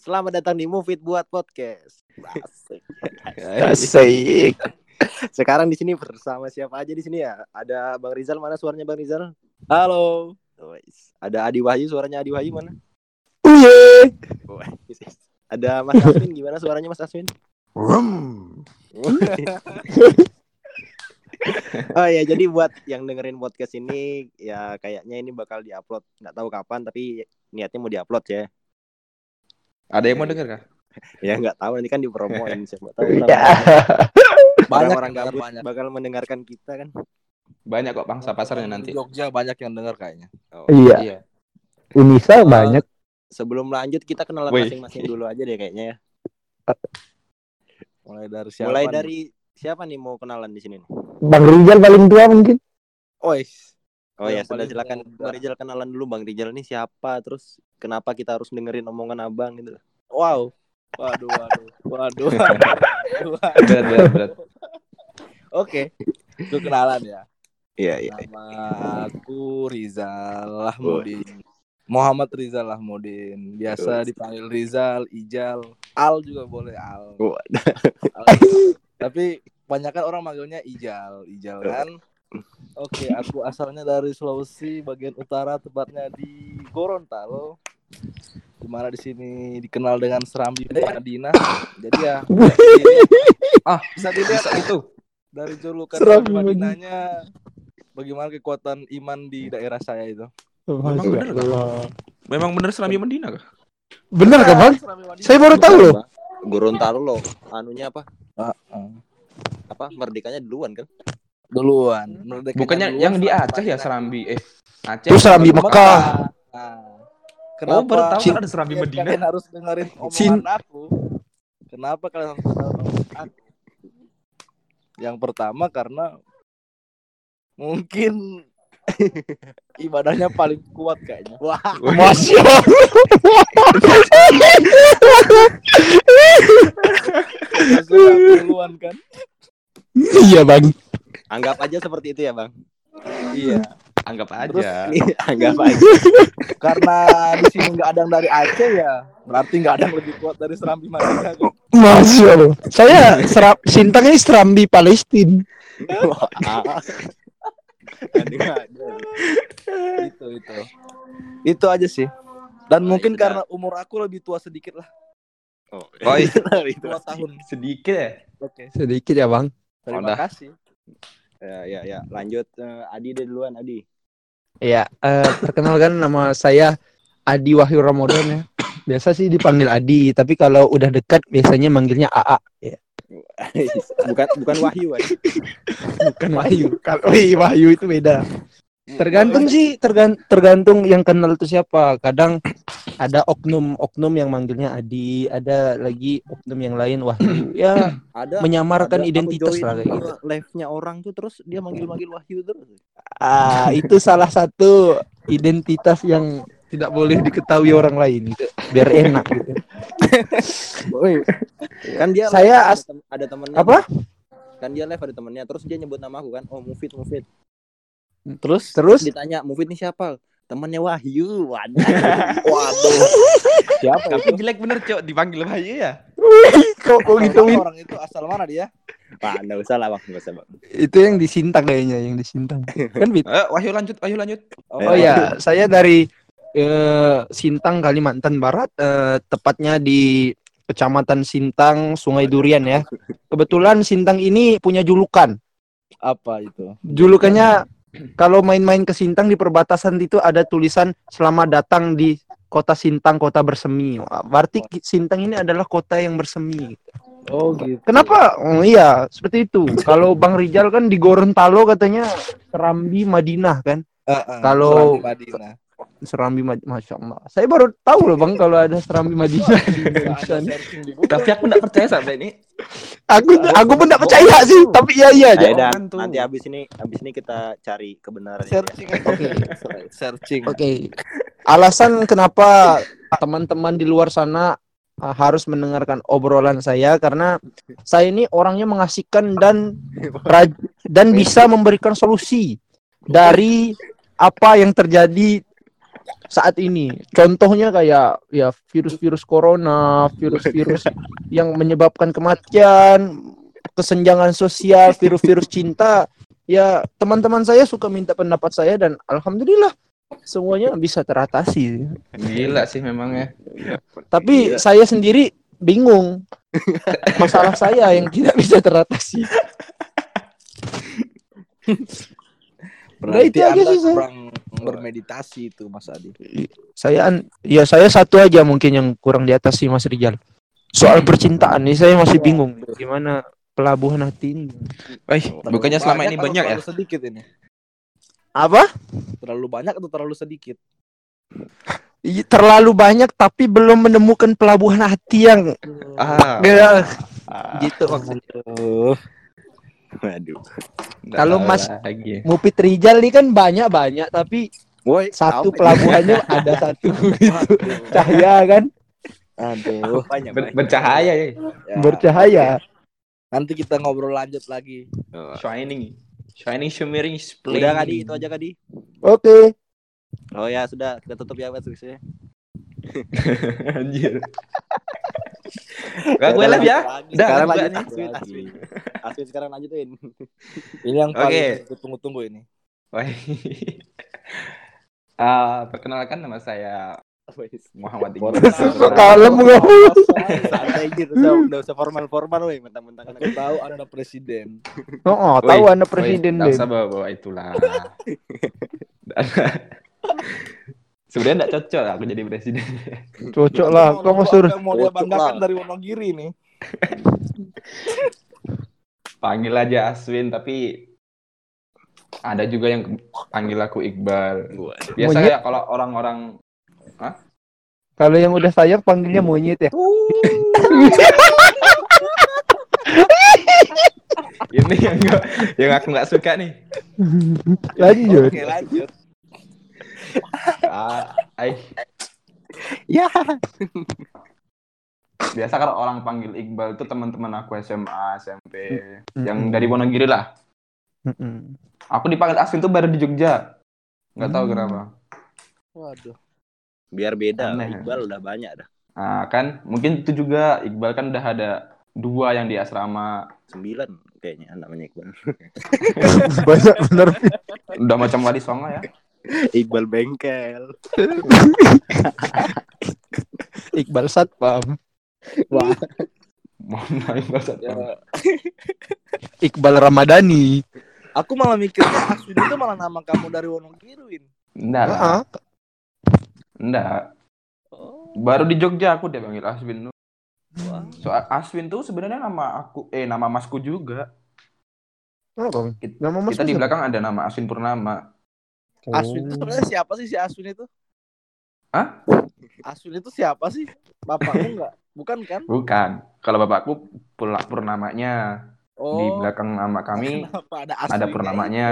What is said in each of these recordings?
Selamat datang di Move It buat podcast. Asik. Asik. Sekarang di sini bersama siapa aja di sini ya? Ada Bang Rizal mana suaranya Bang Rizal? Halo. Ada Adi Wahyu suaranya Adi Wahyu mana? Uye. Ada Mas Aswin gimana suaranya Mas Aswin? oh ya jadi buat yang dengerin podcast ini ya kayaknya ini bakal diupload nggak tahu kapan tapi niatnya mau diupload ya Ada yang mau denger kah? ya nggak tahu nanti kan dipromoin siapa tahu Ya. orang Banyak orang gabut banyak. bakal mendengarkan kita kan Banyak kok bangsa pasarnya nanti. Jogja banyak yang dengar kayaknya. Oh. Iya. Iya. Unisa banyak. sebelum lanjut kita kenalan masing-masing dulu aja deh kayaknya ya Mulai dari siapa? mulai nih? dari siapa nih mau kenalan di sini nih Bang Rizal paling tua mungkin. Ois. oh ya sudah silakan. Bang Rizal kenalan dulu Bang Rizal ini siapa terus kenapa kita harus dengerin omongan abang gitu Wow. Waduh, waduh, waduh, waduh, waduh. Berat, berat, berat. Oke. Itu kenalan ya. iya iya Nama aku Rizal Lahmudin. Muhammad Rizal Lahmudin. Biasa dipanggil Rizal, Ijal, Al juga boleh Al. Al. Tapi kebanyakan orang manggilnya Ijal, Ijal kan. Oke, aku asalnya dari Sulawesi bagian utara, tepatnya di Gorontalo. Di mana di sini dikenal dengan Serambi Madinah. Jadi ya, ah bisa dilihat itu dari julukan Serambi Madinahnya bagaimana kekuatan iman di daerah saya itu. Memang bener Memang bener Serambi Mendina kah? Bener kan bang? Madinah. Saya baru tahu loh. Gorontalo loh anunya apa Ah, ah. apa merdekanya duluan kan Duluan. Merdekanya Bukannya duluan, yang di Aceh ya Madinah. Serambi? Eh, Aceh. Itu Serambi Mekah. Nah, Oh, baru tahu kan ada Serambi Kalian- Medina. Kalian harus dengerin omongan aku. Kenapa kalian harus dengerin omongan aku? Yang pertama karena mungkin ibadahnya paling kuat kayaknya. wah Masya duluan kan? Iya bang. anggap aja seperti itu ya bang Iya. Anggap Terus aja. anggap aja Karena di sini nggak ada yang dari Aceh ya, berarti nggak ada yang lebih kuat dari Serambi Madinah. kan? Masya Allah. Saya serap Sintang ini Serambi Palestina. Itu itu. Itu aja sih. Dan Oh, mungkin iya. karena umur aku lebih tua sedikit lah, oh, Oh, iya. itu dua tahun. Sedikit ya? Oke. Sedikit ya bang. Terima Udah. kasih. Ya ya ya lanjut Eh, Adi deh duluan Adi Ya, eh, perkenalkan nama saya Adi Wahyu Ramadan ya. Biasa sih dipanggil Adi, tapi kalau udah dekat biasanya manggilnya AA. Ya. bukan bukan Wahyu Adi. Bukan Wahyu. Kalau Wahyu itu beda. Tergantung sih, tergan- tergantung yang kenal itu siapa. Kadang ada oknum-oknum yang manggilnya Adi, ada lagi oknum yang lain Wahyu. Ya, ada menyamarkan ada identitas lah kayak gitu. live-nya orang tuh terus dia manggil-manggil Wahyu terus Ah, itu salah satu identitas yang tidak boleh diketahui orang lain gitu. Biar enak gitu. kan dia Saya live ada temennya Apa? kan dia live ada temennya terus dia nyebut nama aku kan oh Mufid Mufid Terus terus ditanya Mufid ini siapa temannya Wahyu waduh Waduh. Siapa Tapi itu? jelek bener, Cok. Dipanggil Bayu ya? kok kok gitu? Orang itu asal mana dia? Wah, nggak usah lah bang nggak usah bang Itu yang disintang kayaknya, yang disintang. Kan Win? Eh, Wahyu lanjut, Wahyu lanjut. Oh ya, saya dari eh, Sintang Kalimantan Barat, eh, tepatnya di Kecamatan Sintang, Sungai Durian ya. Kebetulan Sintang ini punya julukan. Apa itu? Julukannya kalau main-main ke Sintang di perbatasan itu ada tulisan selamat datang di kota Sintang, kota bersemi. Berarti Sintang ini adalah kota yang bersemi. Oh gitu. Kenapa? Oh iya, seperti itu. Kalau Bang Rijal kan di Gorontalo katanya Serambi Madinah kan? Kalau- Serambi Madinah. Serambi Mad- Masya Allah. Saya baru tahu loh Bang kalau ada Serambi Madinah. Tapi aku nggak percaya sampai ini. Aku aku pun tidak percaya sih, tapi iya iya aja. Tuh. nanti habis ini habis ini kita cari kebenarannya Searching aja. Oke. Searching. Oke. Alasan kenapa teman-teman di luar sana uh, harus mendengarkan obrolan saya karena saya ini orangnya mengasihkan dan dan bisa memberikan solusi dari apa yang terjadi saat ini. Contohnya kayak ya virus-virus corona, virus-virus yang menyebabkan kematian, kesenjangan sosial, virus-virus cinta. Ya, teman-teman saya suka minta pendapat saya dan alhamdulillah semuanya bisa teratasi. Gila sih memang ya. Tapi saya sendiri bingung. Masalah saya yang tidak bisa teratasi. Berarti itu aja sih, saya. kurang bermeditasi itu Mas Adi. Saya an- ya saya satu aja mungkin yang kurang di atas sih Mas Rijal. Soal percintaan nih saya masih bingung gimana pelabuhan hati ini. Eh, bukannya selama ini banyak ya? terlalu sedikit ini. Apa? Terlalu banyak atau terlalu sedikit? Ih, Terlalu banyak tapi belum menemukan pelabuhan hati yang Ah, ya, Ah, gitu maksudnya. Aduh. waduh. Kalau Mas- lagi. Mupit Rijal nih kan banyak-banyak tapi Woi, satu pelabuhannya ada satu gitu. Cahaya kan Aduh. Ber- bercahaya ya. Ya, bercahaya. Nanti kita ngobrol lanjut lagi. Oh. Shining. Shining shimmering splendid. Udah Kadi, itu aja Kadi. Oke. Oh ya, sudah kita tutup ya Mas Wisnya. Anjir. Gak gue live ya. Dah, Sekarang gua lanjut. Aswin, Aswin. Aswin sekarang lanjutin. Ini yang paling tunggu-tunggu ini. Wah. Ah, perkenalkan nama saya Muhammad Iqbal. Boleh. Kalem nggak? Santai gitu, udah udah usah formal-formal woi, mentang-mentang Aku tahu Anda presiden. Oh, oh, tahu anda presiden deh. usah bawa-bawa itulah. Sebenarnya nggak cocok aku jadi presiden. Cocok lah. Kamu suruh Apa yang mau dia banggakan lah. dari Wonogiri nih. Panggil aja Aswin tapi ada juga yang panggil aku Iqbal. Biasa Monyet. ya kalau orang-orang kalau yang udah sayang panggilnya monyet ya. ini yang gak, yang aku nggak suka nih. Lanjut. Oke, lanjut. Ah, ai. Ya. Biasa kalau orang panggil Iqbal itu teman-teman aku SMA, SMP, Mm-mm. yang dari Wonogiri lah. Mm-mm. Aku dipanggil Aswin tuh baru di Jogja. Nggak tahu Hmm. kenapa. Waduh. Biar beda, Aneh. Iqbal udah banyak dah. Nah, kan mungkin itu juga Iqbal kan udah ada dua yang di asrama. Sembilan kayaknya namanya Iqbal. Banyak bener. Udah macam Wali Songo ya. Iqbal bengkel. Iqbal Satpam. Wah, maaf Iqbal Satpam. ya. Iqbal Ramadhani. Aku malah mikirnya Aswin itu malah nama kamu dari Wonogiri, Win. Enggak lah. Ah, Enggak. Oh, Baru di Jogja aku dia panggil Aswin tuh. wah. Soal Aswin tuh sebenarnya nama aku eh nama masku juga. apa? Kit- Nama mas Kita di belakang ada nama Aswin Purnama. Aswin itu sebenarnya siapa sih si Aswin itu? Hah? Aswin itu siapa sih? Bapakmu enggak? Bukan kan? Bukan. Kalau bapakku Pula Purnamanya. Oh. Di belakang nama kami Kenapa ada Aswin? ada Purnamanya.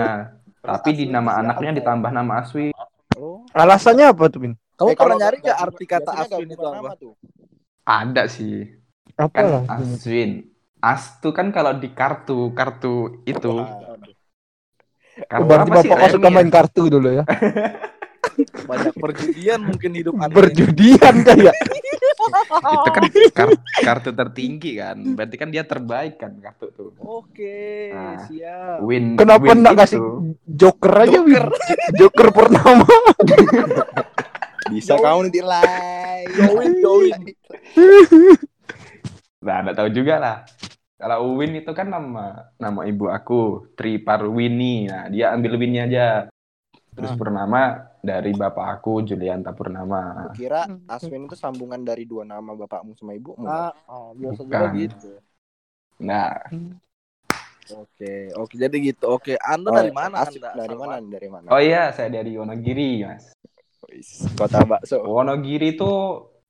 Tapi di Aswin nama siapa anaknya ya? ditambah nama Aswin. Oh. Alasannya apa tuh, Bin? Kamu Eh, pernah kalau nyari nggak arti kata Aswin itu apa? nama tuh. Ada sih. Apa Kan? Aswin. As tuh kan kalau di kartu, kartu itu. Waduh. Berarti apa sih? bapak kau suka ya? main kartu dulu ya? Banyak perjudian mungkin hidup Anda. ini. Berjudian kayak. Itu kan kar- kartu tertinggi kan. Berarti kan dia terbaik kan kartu tuh. Oke, Nah. siap. Win. Kenapa win enggak kasih Joker aja, Bin? Joker Purnama. Bisa kamu nanti live. Join, join. Nah, enggak tahu juga lah. Kalau Win itu kan nama nama ibu aku, Tri Parwini. Nah, dia ambil Winnya aja. Terus Ah. Purnama dari bapak aku, Julianta Purnama. Kira Aswin itu sambungan dari dua nama bapakmu sama ibumu. Ah, oh, biasa juga gitu. Nah, Oke, oke jadi gitu. Oke, Anda Oh, dari mana Aswin Anda? Dari mana? Dari mana? oh iya, saya dari Wonogiri, Mas. Kota bakso. Wonogiri itu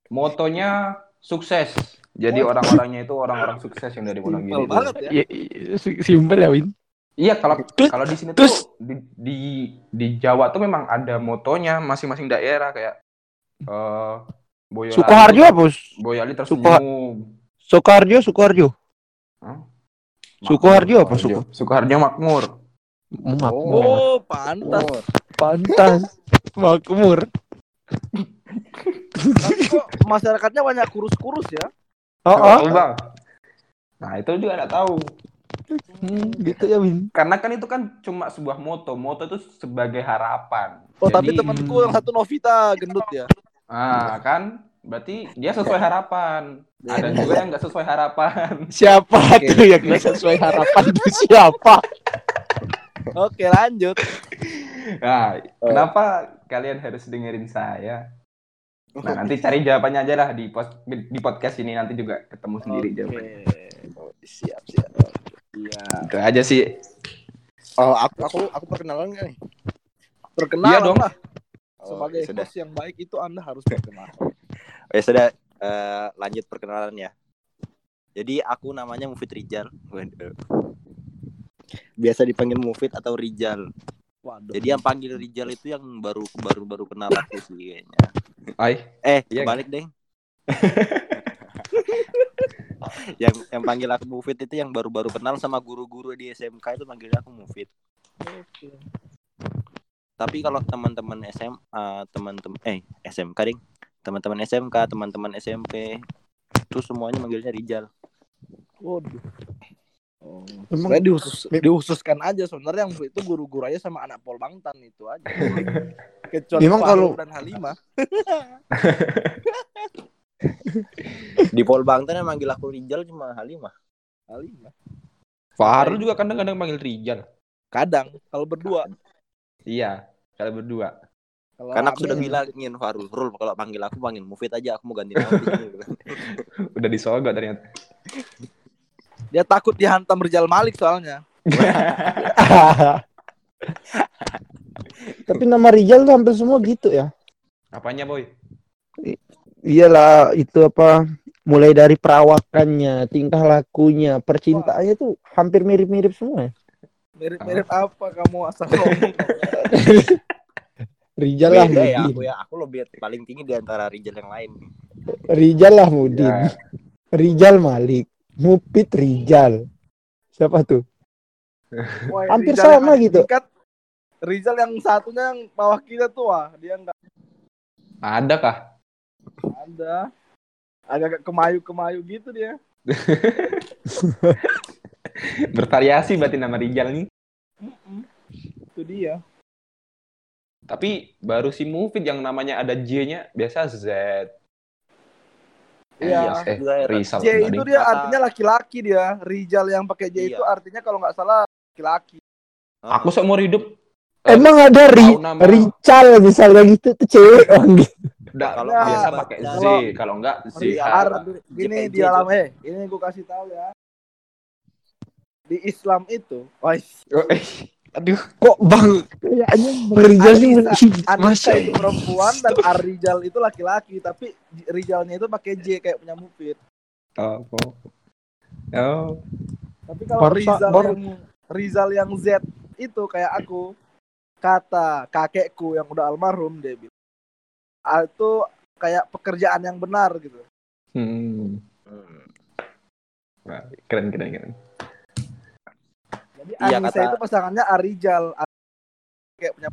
motonya sukses. Jadi Oh. orang-orangnya itu orang-orang sukses yang dari Wonogiri. Simpel itu. banget ya. Ya, iya, si- Simpel ya, Win. Iya, kalau kalau di sini terus- tuh di, di di Jawa tuh memang ada motonya masing-masing daerah kayak eh Boyolali. Sukoharjo apa? Boyolali Suko- tersenyum. Sukoharjo, Sukoharjo. Hah? Sukoharjo apa, Sukoharjo. Sukoharjo makmur. Makmur. Oh, pantas. Oh, Pantas. Makmur. Kok masyarakatnya banyak kurus-kurus ya? Oh, oh. Bang. Nah, itu juga enggak tahu. Hmm, gitu ya, Win. Karena kan itu kan cuma sebuah moto. Moto itu sebagai harapan. Oh, tapi Jadi- temanku yang satu Novita gendut ya. Ah, kan? Berarti dia sesuai harapan. Ada juga yang nggak sesuai harapan. Siapa tuh yang nggak sesuai harapan tuh siapa? Oke, lanjut. Nah, kenapa kalian harus dengerin saya? Nah, nanti cari jawabannya aja lah di pos- di podcast ini nanti juga ketemu sendiri jawabannya. Oke. Siap, siap. Iya. Itu aja sih. Oh, aku aku aku perkenalan nggak nih? Perkenalan Iya dong. lah. Oh, Sebagai ya sudah. host yang baik itu Anda harus berkenalan. Oh, ya sudah eh, lanjut perkenalan ya. Jadi aku namanya Mufid Rijal. Waduh. Biasa dipanggil Mufid atau Rijal. Waduh. Jadi yang panggil Rijal itu yang baru baru baru kenal aku sih kayaknya. Ay, Eh, Iya, kebalik deh. yang yang panggil aku Mufid itu yang baru-baru kenal sama guru-guru di SMK itu panggil aku Mufid. Oke. Tapi kalau teman-teman SMA, teman-teman eh SMK ding, teman-teman SMK, teman-teman SMP itu semuanya manggilnya Rijal. Waduh. Oh. Emang- dihusus, dihususkan aja sebenarnya yang itu guru-guru aja sama anak Pol Bangtan itu aja. Kecuali Emang Fahrul kalau- dan Halimah. Di Polbangtan yang manggil aku Rijal cuma Halimah. Halimah. Fahrul juga kadang-kadang panggil Rijal. Kadang kalau berdua. Iya, kalau berdua. Kalau Karena aku sudah bilangin Farul, Rul kalau panggil aku panggil Mufid aja, aku mau ganti nama. di sini." Udah disogok ternyata. Dia takut dihantam Rijal Malik soalnya. Tapi nama Rijal tuh hampir semua gitu ya. Apanya, Boy? Iyalah itu apa mulai dari perawakannya, tingkah lakunya, percintaannya tuh hampir mirip-mirip semua ya. Mirip-mirip apa kamu asal ngomong. Rijal lah Beda ya aku ya, aku lebih paling tinggi di antara Rijal yang lain. Rijal lah Mudin. Ya, Rijal Malik. Mupit Rijal. Siapa tuh? Wah, Hampir yang sama gitu. tingkat, Rizal yang satunya yang bawah kita tuh wah, dia enggak ada kah? ada. Agak kemayu-kemayu gitu dia. Bervariasi berarti nama Rijal nih. Mm-mm. Itu dia. Tapi baru si Mufid yang namanya ada J-nya biasa Z. Iya. eh, Rizal. J itu dia Kata- artinya laki-laki dia. Rijal yang pakai J Iya. itu artinya kalau nggak salah laki-laki. Aku seumur hidup eh, Emang ada Ri. Rical misalnya gitu tuh cewek panggil. nggak, Kalau Ya, biasa pakai Z, kalau- kalau enggak Z. Iya, gini JPJ di dalam itu. eh, ini gue kasih tahu ya. Di Islam itu, wah, Oh, aduh, Kok Bang kayaknya Bang Rijal sih Anissa, itu perempuan dan Ar-Rijal itu laki-laki, tapi Rijalnya itu pakai J kayak punya Mufid. oh, oh. oh. Tapi kalau Rizal yang Rizal yang Z itu kayak aku kata kakekku yang udah almarhum dia bilang "Ah, itu kayak pekerjaan yang benar gitu. Hmm. Hmm. Wah, keren, keren, keren. Jadi Iya, Anissa kata- itu pasangannya Arijal kayak punya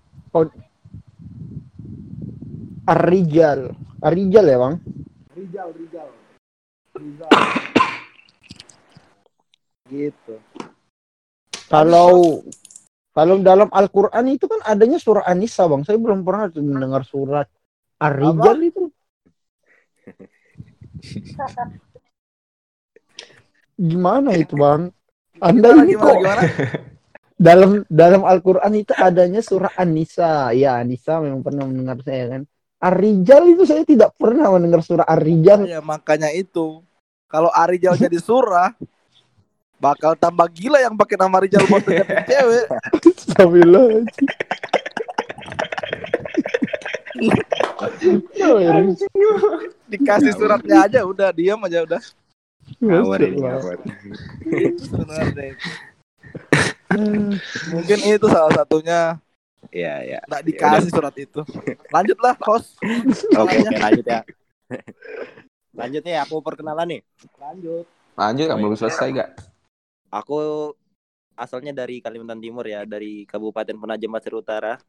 Ar-Rijal. Ar-Rijal ya Bang? Rijal Rijal. Rizal. gitu. Kalau kalau dalam Al-Qur'an itu kan adanya surah An-Nisa, Bang. Saya belum pernah mendengar surat Ar-Rijal itu. Gimana itu, Bang? Anda Gimana ini gimana kok gimana? dalam dalam Al-Qur'an itu adanya surah An-Nisa. Ya, An-Nisa memang pernah mendengar saya kan. Ar-Rijal itu saya tidak pernah mendengar surah Ar-Rijal. Ya makanya itu. Kalau Arijal jadi surah bakal tambah gila yang pakai nama Rijal buat cewek. Astagfirullahaladzim. Dikasih suratnya aja udah diam aja udah. Ngawur. Itu sebenarnya. Mungkin itu salah satunya Iya, iya. nggak dikasih surat itu. Lanjutlah host. Oke, oke, lanjut ya. Lanjut nih, aku perkenalan nih. Lanjut. Lanjut, kan belum selesai gak? Aku asalnya dari Kalimantan Timur ya, dari Kabupaten Penajam Pasir Utara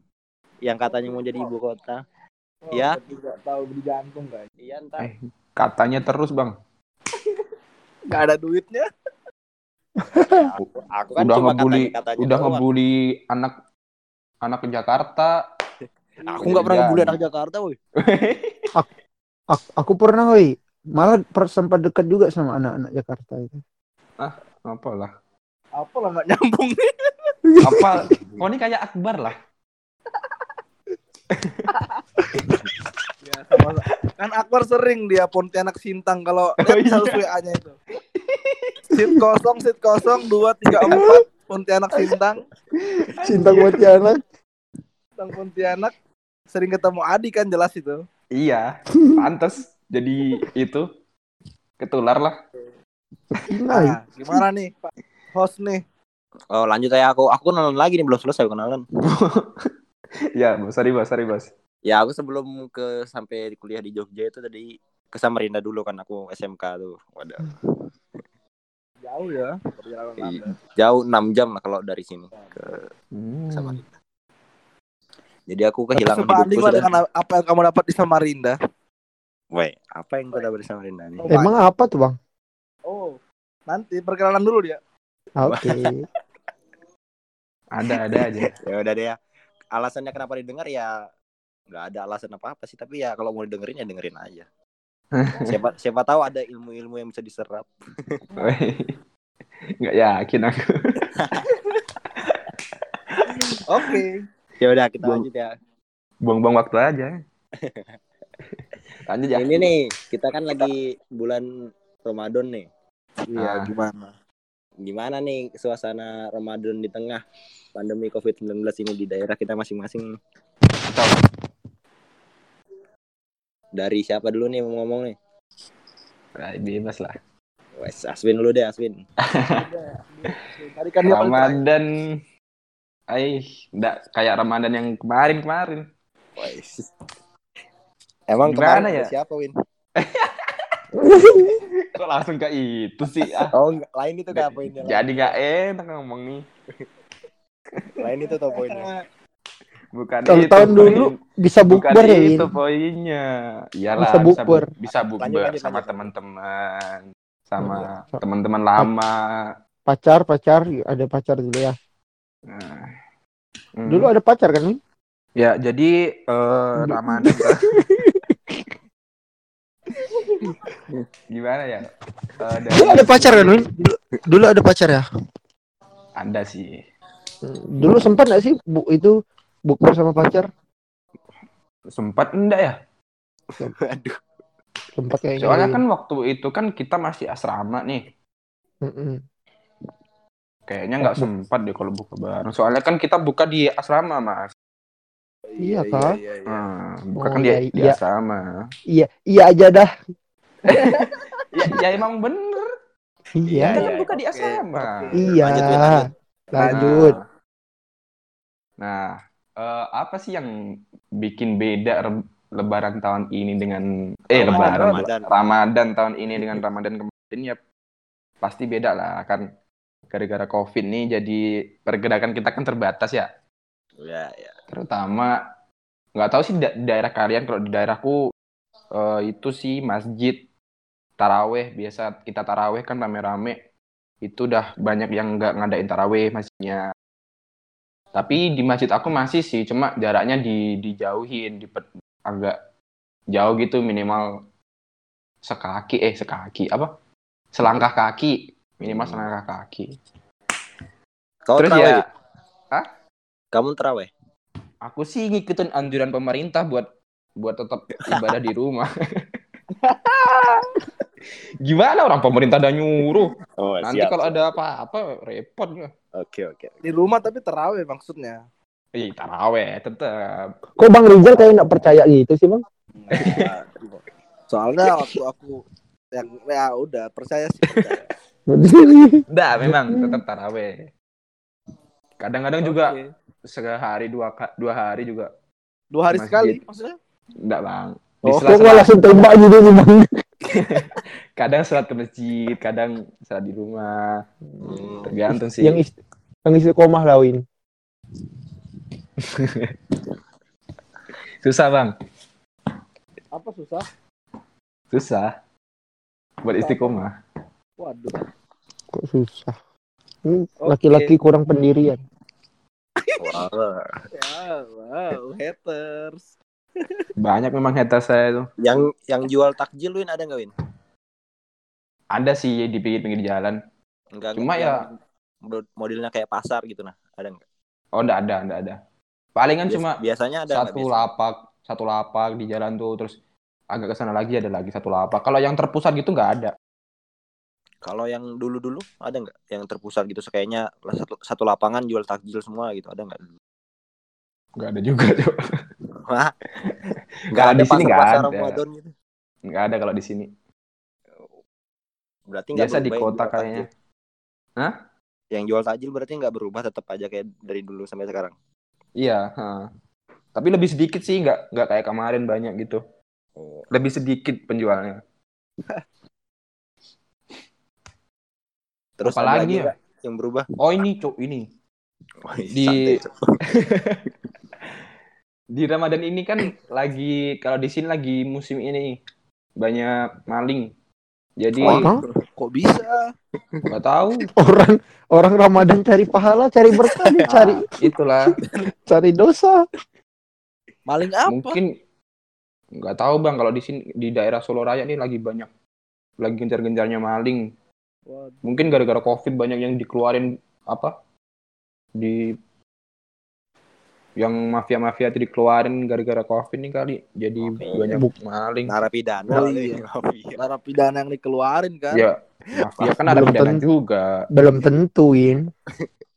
yang katanya mau jadi ibu kota. Oh, Ya. nggak tahu beli jantung guys. Iya ntar. Eh. Katanya terus bang. Nggak ada duitnya. Aku, aku kan udah cuma ngebully, udah ngebully anak anak ke Jakarta. Aku nggak pernah ngebully anak Jakarta, woi. Aku, aku pernah, woi. Malah per- sempat dekat juga sama anak-anak Jakarta itu. Apalah. Apa lah nggak nyambung nih? Apa? Kau ini kayak Akbar lah. Ya, sama kan Akbar sering dia Pontianak Sintang kalau lihat iya. status WA-nya itu. Sit kosong, sit kosong, dua, tiga, empat, Pontianak Sintang, Cinta Pontianak. Sintang Pontianak. Sering ketemu Adi kan jelas itu. Iya. Pantes. Jadi itu ketular lah. Nah, Nah, gimana nih Pak host nih? Oh lanjut aja aku. Aku kenalan lagi nih belum selesai kenalan. Ya, sorry bos, sorry bos. Ya aku sebelum ke sampai di kuliah di Jogja itu tadi ke Samarinda dulu kan aku SMK tuh. Wadah. Jauh ya perjalanan Iya. Jauh 6 jam lah kalau dari sini ke Hmm. Samarinda. Jadi aku kehilangan hidupku sudah. dengan apa yang kamu dapat di Samarinda. Woi, apa yang kau dapat di Samarinda nih? Oh, emang apa tuh, Bang? Oh, nanti perkenalan dulu dia. Oke. Ada, ada aja. Ya udah deh ya. Alasannya kenapa didengar ya nggak ada alasan apa apa sih tapi ya kalau mau didengerin ya dengerin aja. siapa siapa tahu ada ilmu-ilmu yang bisa diserap. Nggak yakin aku. Oke. Ya udah kita Buang- lanjut ya. Buang-buang waktu aja. Lanjut ya. Ini nih, kita kan lagi bulan Ramadan nih. Iya, Ah. gimana? Gimana nih suasana Ramadan di tengah pandemi COVID-19 ini di daerah kita masing-masing? Dari siapa dulu nih mau ngomong nih? Nah, bebas lah. Wes, Aswin dulu deh, Aswin. Tadi kan. Ramadan. Ay, enggak kayak Ramadan yang kemarin-kemarin. Wes. Emang Gimana kemarin ya? siapa, Win? Kok langsung ke itu sih? Ah, Oh, enggak. lain itu kak poinnya. jadi nggak enak ngomong nih. Lain itu tuh poinnya. Bukan Kalau itu tahun poin. dulu bisa Bukan bukber ya, itu poinnya. Iyalah, Bisa bisa bukber. bu- Bisa bukber sama teman-teman. Sama Iya. teman-teman lama. Pacar, pacar, ada pacar dulu ya. Nah. Hmm. Dulu ada pacar kan, Win? Ya, jadi eh Ramadan gimana ya? Dari- Dulu ada pacar kan, Win? Dulu, dulu ada pacar ya? Ada sih. Dulu sempat nggak sih bu, itu bukber sama pacar? Sempat enggak ya? Aduh. Sempat kayaknya. Soalnya kan waktu itu kan kita masih asrama nih. Mm-mm. Kayaknya nggak sempat deh kalau buka bareng. Soalnya kan kita buka di asrama, Mas. Iya, kan? Iya, iya. Hmm, buka Oh, kan di, iya, di iya. asrama. Iya, iya aja dah. Ya, ya emang bener. Iya. Kita kan iya, buka di oke, asrama. oke. Iya. Lanjut, lanjut. Lanjut. Nah, eh, apa sih yang bikin beda Lebaran tahun ini dengan eh Ramadan, Lebaran Ramadan. Ramadan tahun ini dengan Ramadan kemarin ya pasti beda lah kan gara-gara COVID nih jadi pergerakan kita kan terbatas ya Ya, ya. terutama nggak tahu sih da- di daerah kalian kalau di daerahku eh, itu sih masjid taraweh biasa kita taraweh kan rame-rame itu udah banyak yang nggak ngadain taraweh masjidnya tapi di masjid aku masih sih cuma jaraknya di dijauhin di agak jauh gitu minimal sekaki eh sekaki apa selangkah kaki minimal Hmm. selangkah kaki Kau terus terawih? ya Kamu terawih? Aku sih ngikutin anjuran pemerintah buat buat tetap ibadah di rumah. Gimana orang pemerintah udah nyuruh? Oh, Nanti kalau ada apa-apa repot? Oke, oke. Di rumah tapi terawih maksudnya. Ih, taraweh tetap. Kok Bang Rizal kayak nggak percaya gitu sih, Bang? Soalnya waktu aku yang ya udah percaya sih percaya. Enggak, memang tetap taraweh. Kadang-kadang juga Oke. sehari dua dua hari juga dua hari Masjid. sekali maksudnya. enggak, Bang. Di Oh, kok langsung tembak gitu nih, Bang? kadang sholat ke masjid, kadang sholat di rumah. Hmm. Tergantung sih. Yang ist yang istiqomah lah, Win. Susah, Bang. Apa susah? Susah. Buat istiqomah. Waduh. Kok susah? Hmm. Laki-laki kurang pendirian. Wah. Wow, wow, haters. Banyak memang hater saya itu. Yang yang jual takjil Win ada nggak Win? Ada sih di pinggir-pinggir jalan. Enggak. Cuma enggak, yang modelnya kayak pasar gitu nah. Ada nggak? Oh, enggak ada, enggak ada. Palingan Bias- cuma biasanya ada satu biasanya? lapak, satu lapak di jalan tuh terus agak ke sana lagi ada lagi satu lapak. Kalau yang terpusat gitu nggak ada. Kalau yang dulu-dulu ada nggak yang terpusat gitu kayaknya satu, satu lapangan jual takjil semua gitu ada nggak? Nggak ada juga. Wah. Nggak Kalau ada di sini nggak pasar-pasar ada. Ramadan gitu. Nggak ada kalau di sini. Berarti nggak Biasa di kota kayaknya. Hah? Yang jual takjil berarti nggak berubah tetap aja kayak dari dulu sampai sekarang. Iya, ha. Tapi lebih sedikit sih, nggak nggak kayak kemarin banyak gitu. Oh. Lebih sedikit penjualnya. Terus Apalagi ada lagi ya? yang berubah? Oh ini, Cok, ini. Wih, Di- santai. Di Ramadan ini kan lagi kalau di sini lagi musim ini banyak maling. Jadi Hah? Kok bisa? nggak tahu. Orang orang Ramadan cari pahala, cari berkah, cari Ah, itulah. cari dosa. Maling apa? Mungkin nggak tahu bang kalau di sini di daerah Solo Raya nih lagi banyak lagi gencar-gencarnya maling. Waduh. Mungkin gara-gara covid banyak yang dikeluarin apa di yang mafia-mafia itu dikeluarin gara-gara covid nih kali jadi Oke. banyak Buk- maling. narapidana. Oh, kali. iya. Mafia. Narapidana yang dikeluarin kan? Ya mafia kan ada pidana tentu. juga. Belum tentuin.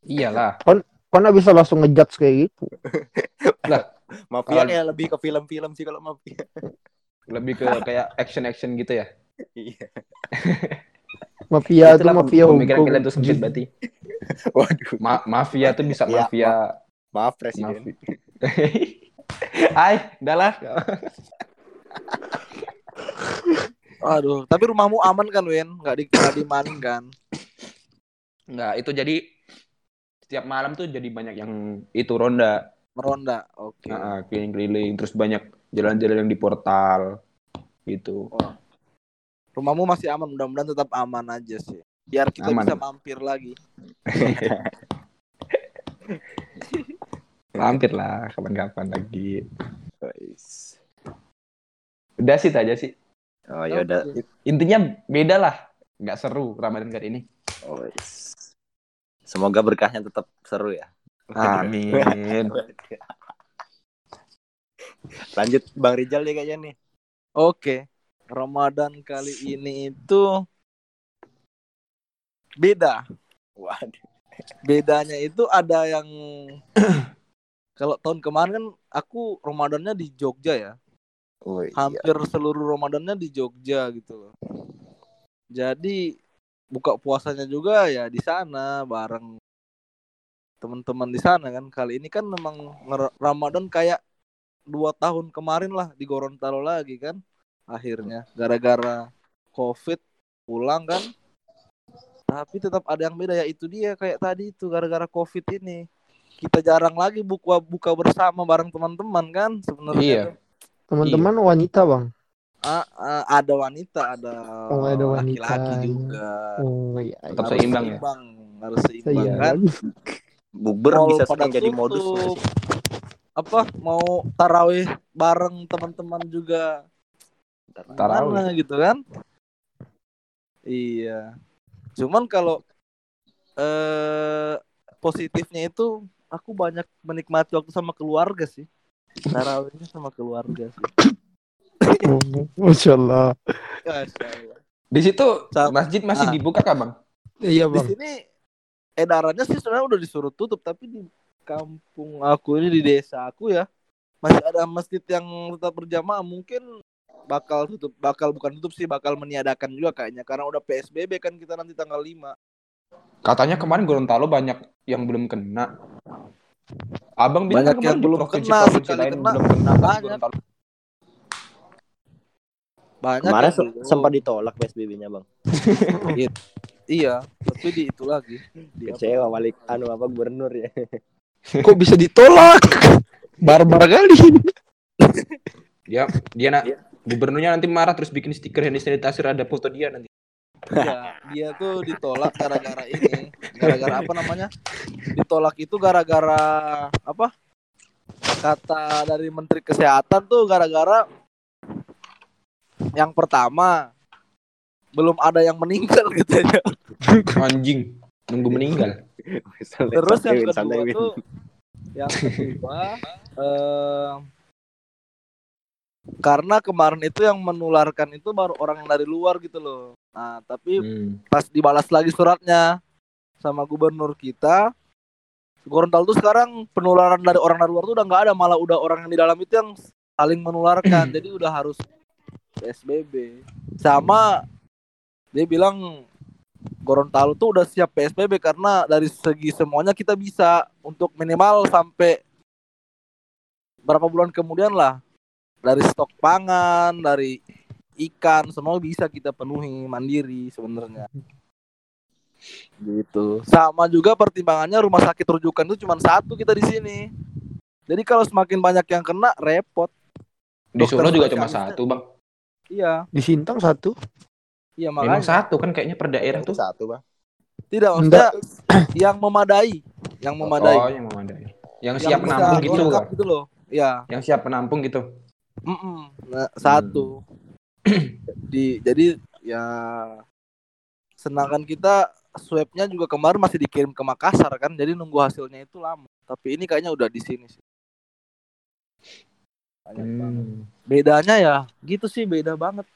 Iyalah. Kok nggak bisa langsung ngejudge kayak gitu? Mafia Kalau- kayak lebih ke film-film sih kalau mafia. Lebih ke kayak action-action gitu ya. Iya. Mafia itu mafia pemikiran hukum. kalian tuh sempit berarti. Waduh. Ma- mafia tuh bisa Iya, mafia Maaf presiden. Maaf. Ay, udahlah. Aduh, tapi rumahmu aman kan, Win? Nggak di nggak dimaling kan? Enggak, itu jadi setiap malam tuh jadi banyak yang itu ronda, Meronda. Oke. Nah, keliling-keliling, terus banyak jalan-jalan yang di portal gitu. Rumahmu masih aman, mudah-mudahan tetap aman aja sih. Biar kita Aman. bisa mampir lagi. Hampir lah, kapan-kapan lagi. Udah sih aja sih. Oh ya udah. Intinya beda lah, nggak seru Ramadan kali ini. Oh, yes. Semoga berkahnya tetap seru ya. Amin. Lanjut Bang Rijal deh kayaknya nih. Oke. Ramadan kali ini itu beda. Waduh. Bedanya itu ada yang kalau tahun kemarin kan aku Ramadannya di Jogja ya. Oh, iya. Hampir seluruh Ramadannya di Jogja gitu loh. Jadi buka puasanya juga ya di sana bareng teman-teman di sana kan. Kali ini kan memang Ramadan kayak dua tahun kemarin lah di Gorontalo lagi kan. Akhirnya gara-gara COVID pulang kan. Tapi tetap ada yang beda ya itu dia kayak tadi itu gara-gara COVID ini. Kita jarang lagi buka buka bersama bareng teman-teman kan sebenarnya. Iya. Teman-teman wanita, Bang. Ah, ah, ada wanita, ada, Oh, ada wanita. laki-laki juga. Oh iya. Tetap Harus seimbang ya? seimbang, Harus seimbang Iya. kan. Bukber bisa sering jadi modus sih? Apa mau tarawih bareng teman-teman juga Tarawih. Gitu kan? Iya. Cuman kalau eh positifnya itu aku banyak menikmati waktu sama keluarga sih. Tarawihnya sama keluarga sih. Masya Allah. Masya Allah. Di situ masjid masih Ah. dibuka kah bang? Iya, Di Bang. sini edarannya sih sebenarnya udah disuruh tutup tapi di kampung aku ini di desa aku ya masih ada masjid yang tetap berjamaah mungkin bakal tutup bakal bukan tutup sih bakal meniadakan juga kayaknya karena udah PSBB kan kita nanti tanggal 5 Katanya kemarin Gorontalo banyak yang belum kena. Abang bilang Banyak yang belum kena, sekali lain kena. belum kena Banyak. Gorontalo. banyak Kemarin se- sempat ditolak PSBB-nya, Bang. iya tapi di itu lagi di? Kecewa balik anu apa gubernur ya. Kok bisa ditolak? Barbar kali. Dia dia nak Gubernurnya nanti marah terus bikin stiker hand sanitizer ada foto dia nanti. Iya, dia tuh ditolak gara-gara ini. Gara-gara apa namanya? Ditolak itu gara-gara apa? Kata dari Menteri Kesehatan tuh gara-gara yang pertama belum ada yang meninggal gitu ya. Anjing, nunggu meninggal. Terus yang kedua tuh yang kedua eh, karena kemarin itu yang menularkan itu baru orang dari luar gitu loh. Nah, tapi Hmm. pas dibalas lagi suratnya sama gubernur kita Gorontalo tuh sekarang penularan dari orang dari luar tuh udah nggak ada malah udah orang yang di dalam itu yang saling menularkan. Jadi udah harus PSBB sama dia bilang Gorontalo tuh udah siap PSBB karena dari segi semuanya kita bisa untuk minimal sampai berapa bulan kemudian lah. Dari stok pangan dari ikan semua bisa kita penuhi mandiri sebenarnya. Gitu. Sama juga pertimbangannya rumah sakit rujukan itu cuma satu kita di sini. Jadi kalau semakin banyak yang kena repot. Di Solo juga cuma satu, Bang. iya. Di Sintang satu. iya Memang makanya. satu kan kayaknya per daerah tuh. satu bang. Tidak maksudnya yang memadai yang memadai. Oh, yang memadai. Yang Yang siap menampung gitu, gitu loh. Ya Yang siap menampung gitu. Mm-mm. Nah, satu di jadi ya sedangkan kita swabnya juga kemarin masih dikirim ke Makassar kan jadi nunggu hasilnya itu lama tapi ini kayaknya udah di sini sih Banyak banget. Hmm. bedanya ya gitu sih beda banget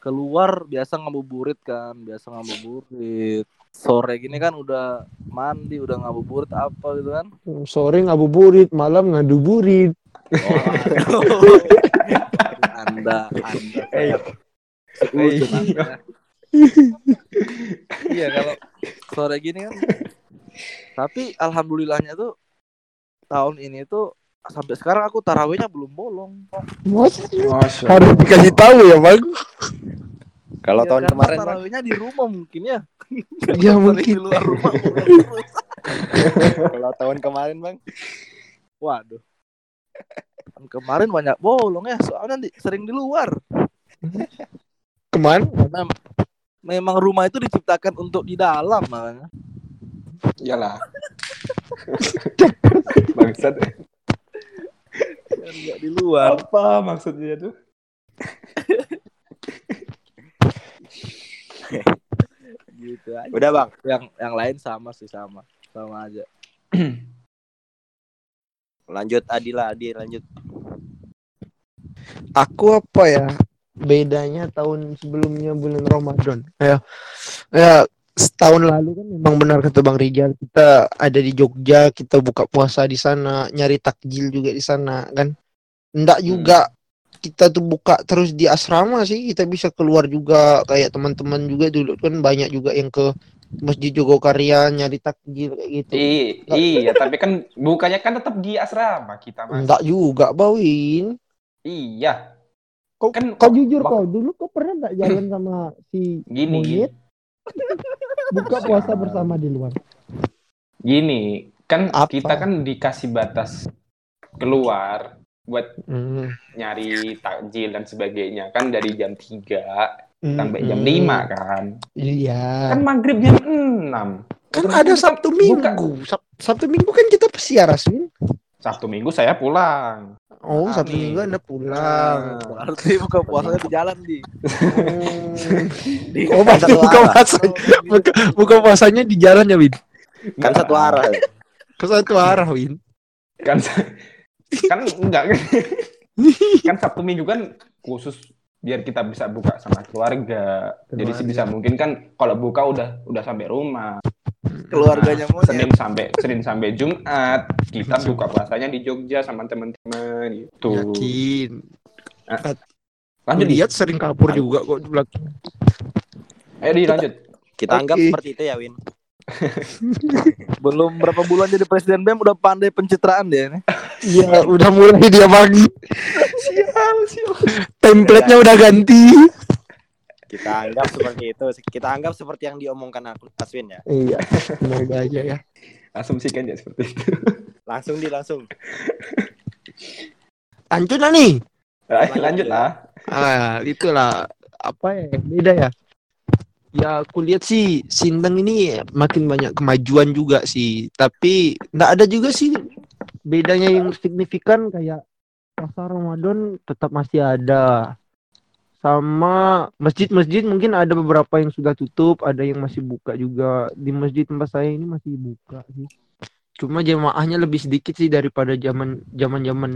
keluar biasa ngabuburit kan biasa ngabuburit sore gini kan udah mandi udah ngabuburit apa gitu kan Sore ngabuburit, malam ngaduburit. oh, anda anda Eh, Seujung Anda. iya kalau sore gini kan. Tapi alhamdulillahnya tuh tahun ini tuh sampai sekarang aku tarawihnya belum bolong. Harus dikasih tahu ya, Bang. kalau Ya, tahun kemarin tarawihnya di rumah mungkin ya. Ya Sering mungkin. di luar rumah kalau tahun kemarin bang. Waduh kemarin banyak bolong ya soalnya di- sering di luar Ke mana? Karena memang rumah itu diciptakan untuk di dalam makanya Iyalah. Bangsat. nggak di luar Apa maksudnya tuh? gitu aja udah bang yang yang lain sama sih sama sama aja lanjut Adila Adi lanjut Aku apa ya? Bedanya tahun sebelumnya bulan Ramadan. Ya, ya setahun lalu kan memang benar kata Bang Rijal kita ada di Jogja kita buka puasa di sana nyari takjil juga di sana kan enggak juga kita tuh buka terus di asrama sih kita bisa keluar juga kayak teman-teman juga dulu kan banyak juga yang ke Masjid Jogokarya nyari takjil kayak gitu I- iya, tapi kan bukannya kan tetap di asrama kita, Mas. enggak juga Bawin Iya. kau Kan kau jujur kau dulu kau pernah enggak jalan sama si Gini, monyet buka puasa bersama di luar gini, kan Apa? kita kan dikasih batas keluar buat Hmm. nyari takjil dan sebagainya kan dari jam 3 sampai jam Hmm. 5 kan. Iya. Kan maghrib jam 6. Kan ada kita Sabtu buka. Minggu. Sab- Sabtu Minggu kan kita pesiar Aswin. Sabtu Minggu saya pulang. Oh, Ah, Sabtu. Minggu Anda pulang. Nah, berarti buka puasanya di jalan di oh, berarti Satu buka arah. puasa. Buka, buka puasanya di jalan ya, Win. kan satu arah Ke satu arah, Win. kan kan enggak kan Sabtu Minggu kan khusus biar kita bisa buka sama keluarga. Jadi sih bisa mungkin kan kalau buka udah udah sampai rumah. keluarganya mau Senin sampai Senin sampai Jumat kita buka puasanya di Jogja sama teman-teman gitu. Yakin. Lanjut di. Lihat sering kabur juga kok di belakang. Ayo di lanjut. kita anggap Oke. seperti itu ya Win belum berapa bulan jadi presiden BEM udah pandai pencitraan dia nih Iya, udah mulai dia bagi. Sial, sial. Template-nya udah ganti. kita anggap seperti itu kita anggap seperti yang diomongkan aku Aswin ya Iya, semoga aja ya. Asumsikan ya seperti itu. langsung di langsung Lanjut lah nih. Ayo, lanjut lah. ah itulah apa ya beda ya ya aku lihat sih Sintang ini makin banyak kemajuan juga sih tapi nggak ada juga sih bedanya yang signifikan kayak pasar Ramadan tetap masih ada. Sama masjid-masjid mungkin ada beberapa yang sudah tutup ada yang masih buka juga. Di masjid tempat saya ini masih buka sih. Cuma jemaahnya lebih sedikit sih daripada zaman zaman zaman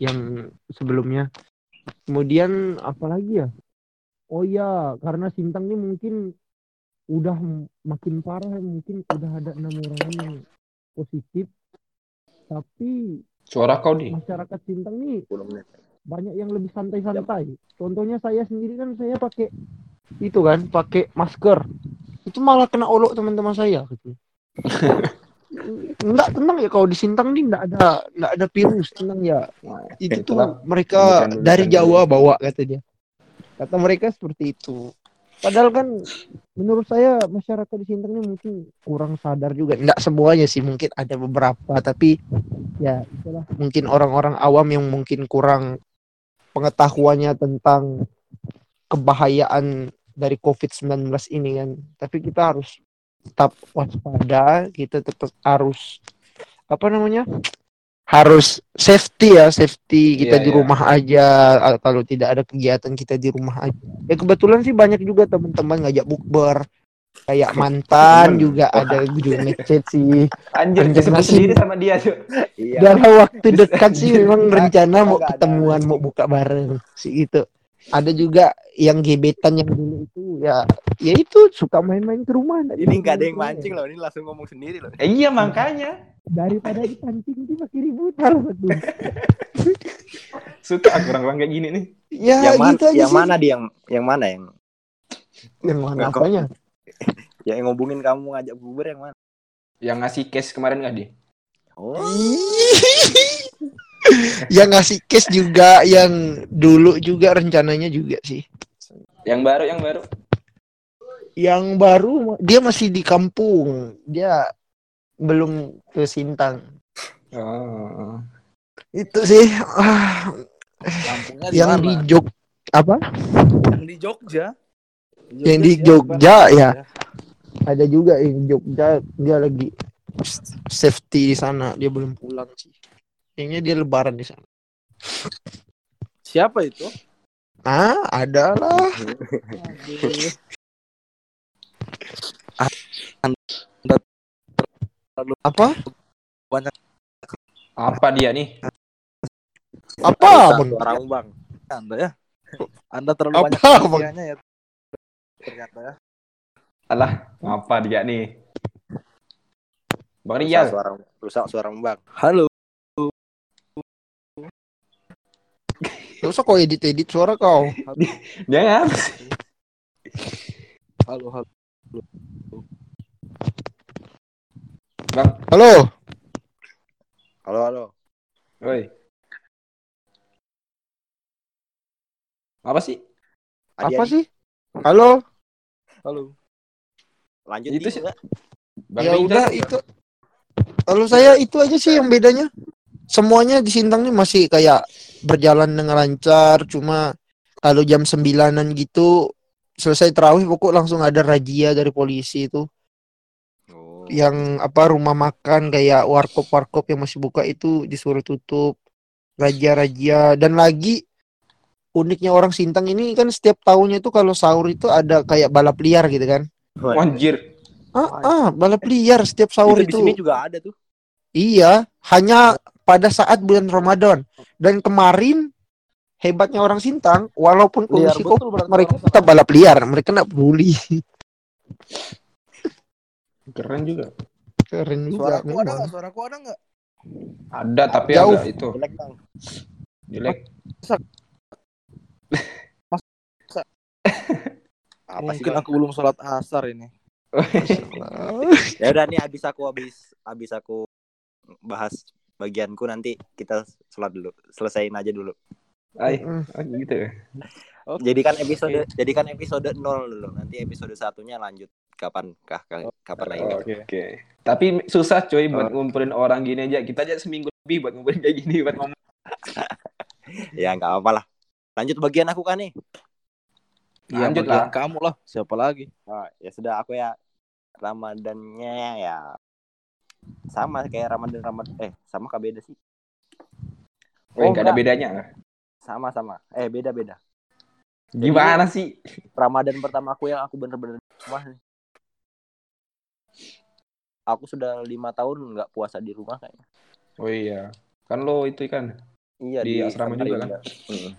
yang sebelumnya. Kemudian apa lagi ya? Oh ya karena Sintang ini mungkin udah makin parah mungkin udah ada enam orang yang positif. Tapi Suara kau nih. masyarakat Sintang nih 10 menit. banyak yang lebih santai-santai. Contohnya saya sendiri kan saya pakai itu kan, pakai masker. Itu malah kena olok teman-teman saya gitu. Enggak tenang ya kalau di Sintang nih enggak ada enggak ada virus, tenang ya. Itu tuh mereka bukan- dari bukan Jawa bawa kata dia. Kata mereka seperti itu. Padahal kan menurut saya masyarakat di Sintang ini mungkin kurang sadar juga. Enggak semuanya sih, mungkin ada beberapa tapi ya itulah mungkin orang-orang awam yang mungkin kurang pengetahuannya tentang kebahayaan dari COVID-19 ini kan. Tapi kita harus tetap waspada, kita tetap harus apa namanya? Harus safety ya, safety kita Iya, di iya. rumah aja a- kalau tidak ada kegiatan kita di rumah aja. Ya kebetulan sih banyak juga teman-teman ngajak bukber. Kayak mantan Temen. juga ada juga ngechat sih. Anjir, Anjir, masih- sendiri sama dia, Cuk. Iya. Dalam waktu dekat sih memang rencana mau ada. ketemuan, mau buka bareng sih gitu. Ada juga yang gebetan yang dulu itu ya ya itu suka main-main ke rumah. Ini nggak ada yang mancing loh, ini langsung ngomong sendiri loh. Eh, iya, makanya. Daripada dipancing itu makin ribut harus satu. Suka aku orang-orang kayak gini nih. Ya yang mana gitu yang sih. mana di yang yang mana yang Yang mana Yang kok- apanya? yang ngobongin kamu ngajak bubur yang mana? Yang ngasih case kemarin nggak, Di? Oh, yang ngasih case juga yang dulu juga rencananya juga sih. Yang baru, yang baru. Yang baru dia masih di kampung. Dia belum ke Sintang. Oh. Itu sih ah, Kampungnya di yang di Jog apa? Yang di Jogja. Yang di? Jogja, ya. Ada juga yang Jogja dia lagi safety di sana, dia belum pulang sih. Kayaknya dia lebaran di sana. Siapa itu? Ah, ada lah. Apa? Apa dia nih? Apa, Rusak Bang? Anda ya. Anda terlalu Apa, banyak Bang? rahasianya ya. Ternyata ya. Alah, apa dia nih? Bang Rusak Rijal. suaramu, rusak suaramu bang. Halo. Gak usah kau edit-edit suara kau. Dia ngapa sih? Halo, halo. Bang, Halo. Halo halo. woi. Apa sih? Adi, Apa Adi, sih? Halo. Halo. Lanjut Itu sih- ya udah itu. Kalau saya itu aja sih yang bedanya. Semuanya di Sintang nih masih kayak berjalan dengan lancar, cuma kalau jam sembilanan gitu selesai terawih pokok langsung ada razia dari polisi itu. Yang apa rumah makan kayak warkop-warkop yang masih buka itu disuruh tutup razia-razia dan lagi uniknya orang Sintang ini kan setiap tahunnya itu kalau sahur itu ada kayak balap liar gitu kan Anjir. ah, ah balap liar setiap sahur itu di itu sini juga ada tuh. Iya, hanya pada saat bulan Ramadan. Dan kemarin hebatnya orang Sintang, walaupun Liar kondisi betul mereka tetap balap liar. Mereka nggak peduli. Keren juga. Keren juga. Suaraku ada nggak? Suaraku ada nggak? Ada tapi Jauh. agak itu Jelek bang. jelek. Apa sih Mungkin bang? aku belum sholat asar ini. Ya udah nih habis aku habis habis aku bahas bagianku nanti kita sholat dulu. Selesaiin aja dulu. Ay, gitu ya. Jadikan episode jadikan episode 0 dulu. Nanti episode satunya lanjut kapan kah kapan lagi. Oh, Oke. Tapi susah coy buat ngumpulin orang gini aja. Kita aja seminggu lebih buat ngumpulin kayak gini buat ngomong. Ya nggak apa lah. Lanjut bagian aku kan nih. Iya, Lanjut lah. kamu lah. Siapa lagi? Oh, ya sudah aku ya Ramadannya ya sama kayak Ramadan Ramadan eh sama kah beda sih? Oh, Oh, nggak ada enggak. bedanya. Sama sama. Eh beda beda. Gimana sih? Ramadan pertama aku yang aku bener-bener di rumah nih. Aku sudah lima tahun nggak puasa di rumah kayaknya. Oh iya. Kan lo itu kan. Iya Di asrama juga kan? Mm.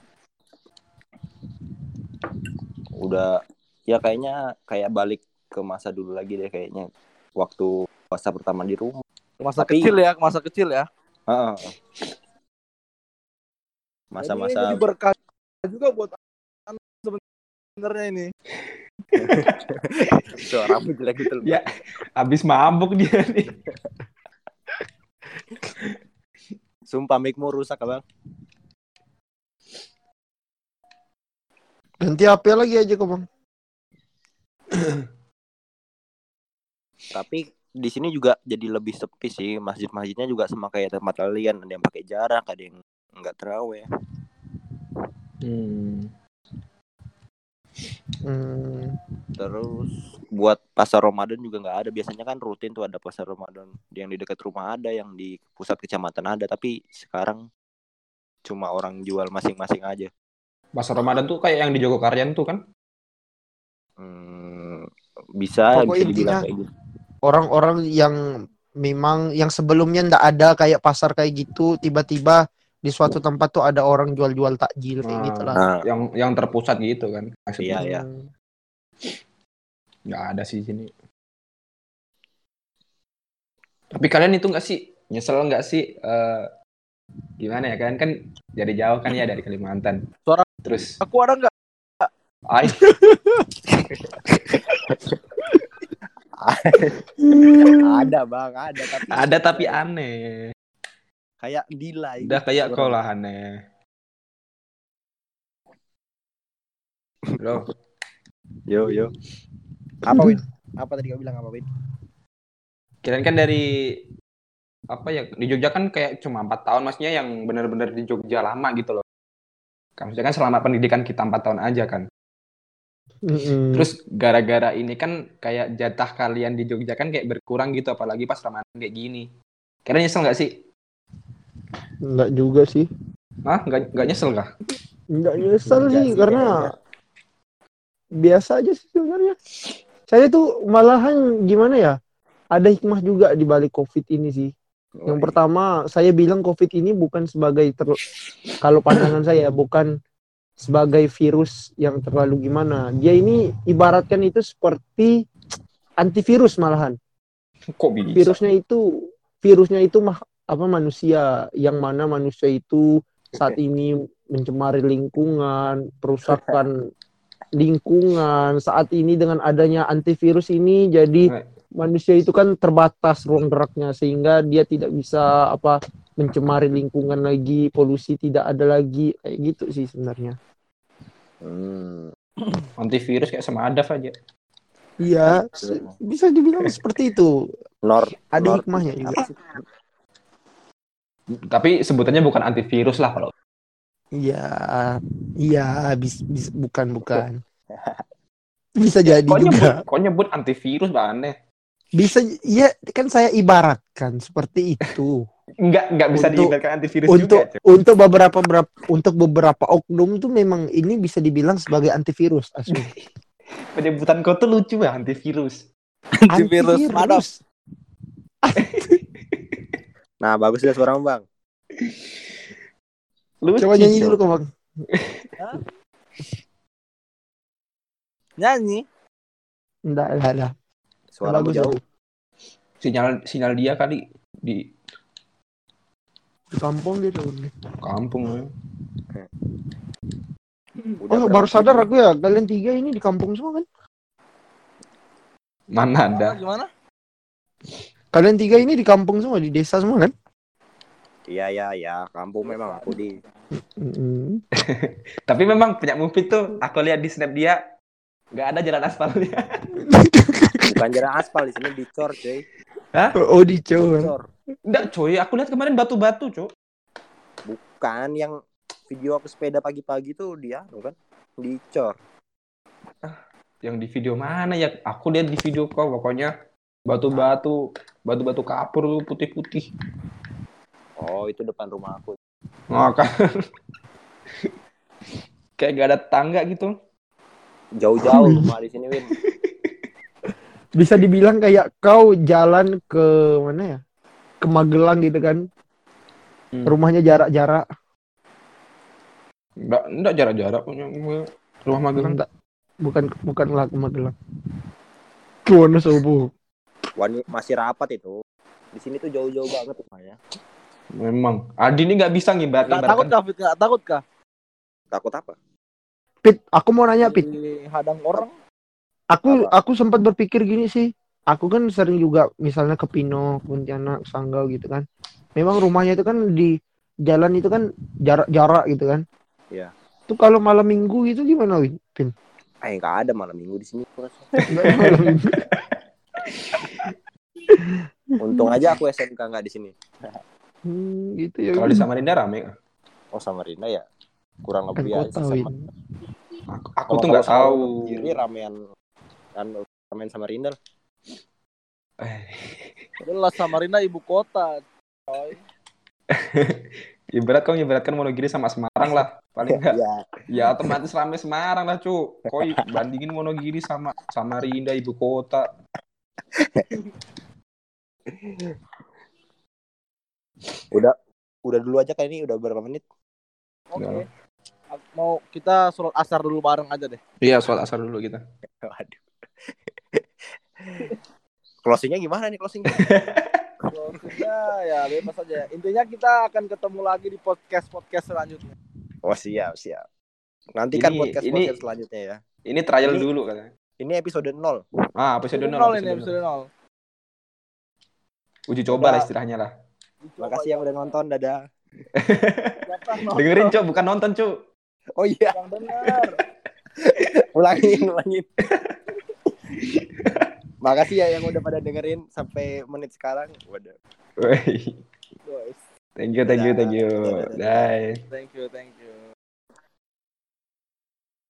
Udah ya kayaknya kayak balik ke masa dulu lagi deh kayaknya waktu puasa pertama di rumah. Masa Tapi- kecil ya, masa kecil ya. Heeh. Masa-masa Ini, ini berkah juga buat anak sebenarnya ini. suaramu jelek gitu loh. Ya. Abis mabuk dia nih. Sumpah mic-mu rusak abang. Ganti HP lagi aja kok bang. Tapi di sini juga jadi lebih sepi sih. Masjid-masjidnya juga sama kayak tempat kalian. Ada yang pakai jarak, ada yang nggak terawih. Hmm. Hmm. Terus buat pasar Ramadan juga nggak ada. Biasanya kan rutin tuh ada pasar Ramadan. Yang di dekat rumah ada, yang di pusat kecamatan ada. Tapi sekarang cuma orang jual masing-masing aja. Pasar Ramadan tuh kayak yang di Jogokarian tuh kan? Hmm, bisa Pokok bisa dibilang intinya- kayak gitu. Orang-orang yang memang yang sebelumnya ndak ada kayak pasar kayak gitu, tiba-tiba di suatu tempat tuh ada orang jual-jual takjil kayak Ah. gitu lah. Nah, Yang yang terpusat gitu kan? Iya, Maksudnya iya. Hmm. nggak ada sih di sini. Tapi kalian itu nggak sih nyesel nggak sih? eh, gimana ya kalian kan dari jauh kan ya dari Kalimantan. Suara- Terus, Aku ada nggak? ay, ada bang, ada tapi ada tapi aneh. Kayak delay. Udah kayak Suara- kau lah aneh. Bro, Yo yo. Apa Win? Apa tadi kau bilang apa Win? kalian kan dari apa ya di Jogja kan kayak cuma empat tahun maksudnya yang benar-benar di Jogja lama gitu loh. Kan maksudnya kan selama pendidikan kita empat tahun aja kan. Mm-mm. Terus gara-gara ini kan kayak jatah kalian di Jogja kan kayak berkurang gitu apalagi pas Ramadan kayak gini. Kalian nyesel nggak sih? Enggak juga sih. Hah? Nggak, nggak nyesel kah? Enggak nyesel Enggak sih sih, karena biasa aja sih sebenarnya. Saya tuh malahan gimana ya? Ada hikmah juga di balik Covid ini sih. Oh, Yang iya. pertama, saya bilang COVID ini bukan sebagai ter- kalau pandangan saya bukan sebagai virus yang terlalu gimana. Dia ini ibaratkan itu seperti antivirus malahan. Kok bisa? Virusnya itu virusnya itu mah apa manusia yang mana manusia itu saat ini mencemari lingkungan, perusakan lingkungan. Saat ini dengan adanya antivirus ini jadi manusia itu kan terbatas ruang geraknya sehingga dia tidak bisa apa mencemari lingkungan lagi, polusi tidak ada lagi kayak gitu sih sebenarnya. Hmm. Antivirus kayak sama Adaf aja. Iya, bisa dibilang seperti itu. Nor Ada Nor- hikmahnya juga. apa? Tapi sebutannya bukan antivirus lah kalau. Iya, iya, bis, bis- bukan bukan. Bisa jadi Kok nyebut, juga. kok nyebut antivirus bah aneh. Bisa, iya kan saya ibaratkan seperti itu. Enggak, enggak bisa Untuk- diibaratkan antivirus untuk juga. Untuk beberapa berap- untuk beberapa oknum tuh memang ini bisa dibilang sebagai antivirus asli. Penyebutan kau tuh lucu ya antivirus. Antivirus. Madap. Nah, bagus deh suara Bang. Lucu. Coba nyanyi dulu kok bang. Nyanyi. Enggak, enggak, enggak. Suaramu Bagus, jauh. Sinyal sinyal dia kali di Di kampung dia tuh. kampung. ya. Udah Oh, baru sadar aku ya, kalian tiga ini di kampung semua kan? Mana ada? Gimana? Kalian tiga ini di kampung semua, di desa semua kan? Iya, iya, iya. Kampung memang aku di. Tapi memang punya Mufid tuh, aku lihat di snap dia nggak ada jalan aspalnya. bukan jalan aspal di sini dicor, cuy. Oh, di Jawa. Dicor. Enggak, coy, aku lihat kemarin batu-batu, coy. Bukan yang video aku sepeda pagi-pagi tuh dia kan dicor. Yang di video mana ya? Aku lihat di video kau pokoknya batu-batu, batu-batu kapur tuh putih-putih. Oh, itu depan rumah aku. Oh, kan. Kayak gak ada tangga gitu. Jauh-jauh rumah di sini, Win. Bisa dibilang kayak kau jalan ke mana ya? Ke Magelang gitu kan. Hmm. Rumahnya jarak-jarak. Enggak, enggak jarak-jarak punya rumah Magelang. Enggak. Bukan bukan lah ke Magelang. Ke Wonosobo. Wani masih rapat itu. Di sini tuh jauh-jauh banget rumahnya. Memang. Adi ini nggak bisa ngibarat Nggak takut kah, Fit? Nggak takut kah? Takut apa? Pit, aku mau nanya Pit. Hadang orang. Aku Apa? aku sempat berpikir gini sih. Aku kan sering juga misalnya ke Pino, Pontianak, Sanggau gitu kan. Memang rumahnya itu kan di jalan itu kan jarak-jarak gitu kan. Iya. Itu kalau malam minggu gitu gimana Win? Pin? Eh, nggak ada malam minggu di sini. Bos. Nggak ada malam minggu. Untung aja aku SMK nggak di sini. Hmm, gitu ya. Kalau di Samarinda rame. Oh, Samarinda ya kurang kan lebih Win. sama. Aku, aku tuh nggak tahu. Kiri ramean kan ramean Samarinda. lah. Eh, Jelas Samarinda ibu kota. Coy. ibarat kau ibaratkan Wonogiri sama Semarang lah. Paling nggak. Ya, Ya otomatis rame Semarang lah cu. Koi bandingin Wonogiri sama Samarinda ibu kota. udah udah dulu aja kayak ini udah berapa menit? Oke. Aku Mau kita sholat asar dulu bareng aja deh. Iya soal asar dulu kita. Waduh. Closingnya gimana nih closingnya? Closingnya ya bebas aja. Intinya kita akan ketemu lagi di podcast podcast selanjutnya. Oh siap siap. Nantikan Ini- podcast ini- podcast selanjutnya ya. Ini trial Ini- dulu katanya. Ini episode 0 Ah, episode Episode 0. nol ini episode nol. Uji coba lah istilahnya lah. Makasih yang udah nonton, dadah. Dengerin cu, bukan nonton cu. Oh iya, yang benar. ulangin, ulangin. Makasih ya yang udah pada dengerin sampai menit sekarang. Waduh. Thank you, thank you, thank you. Bye. Thank you, thank you.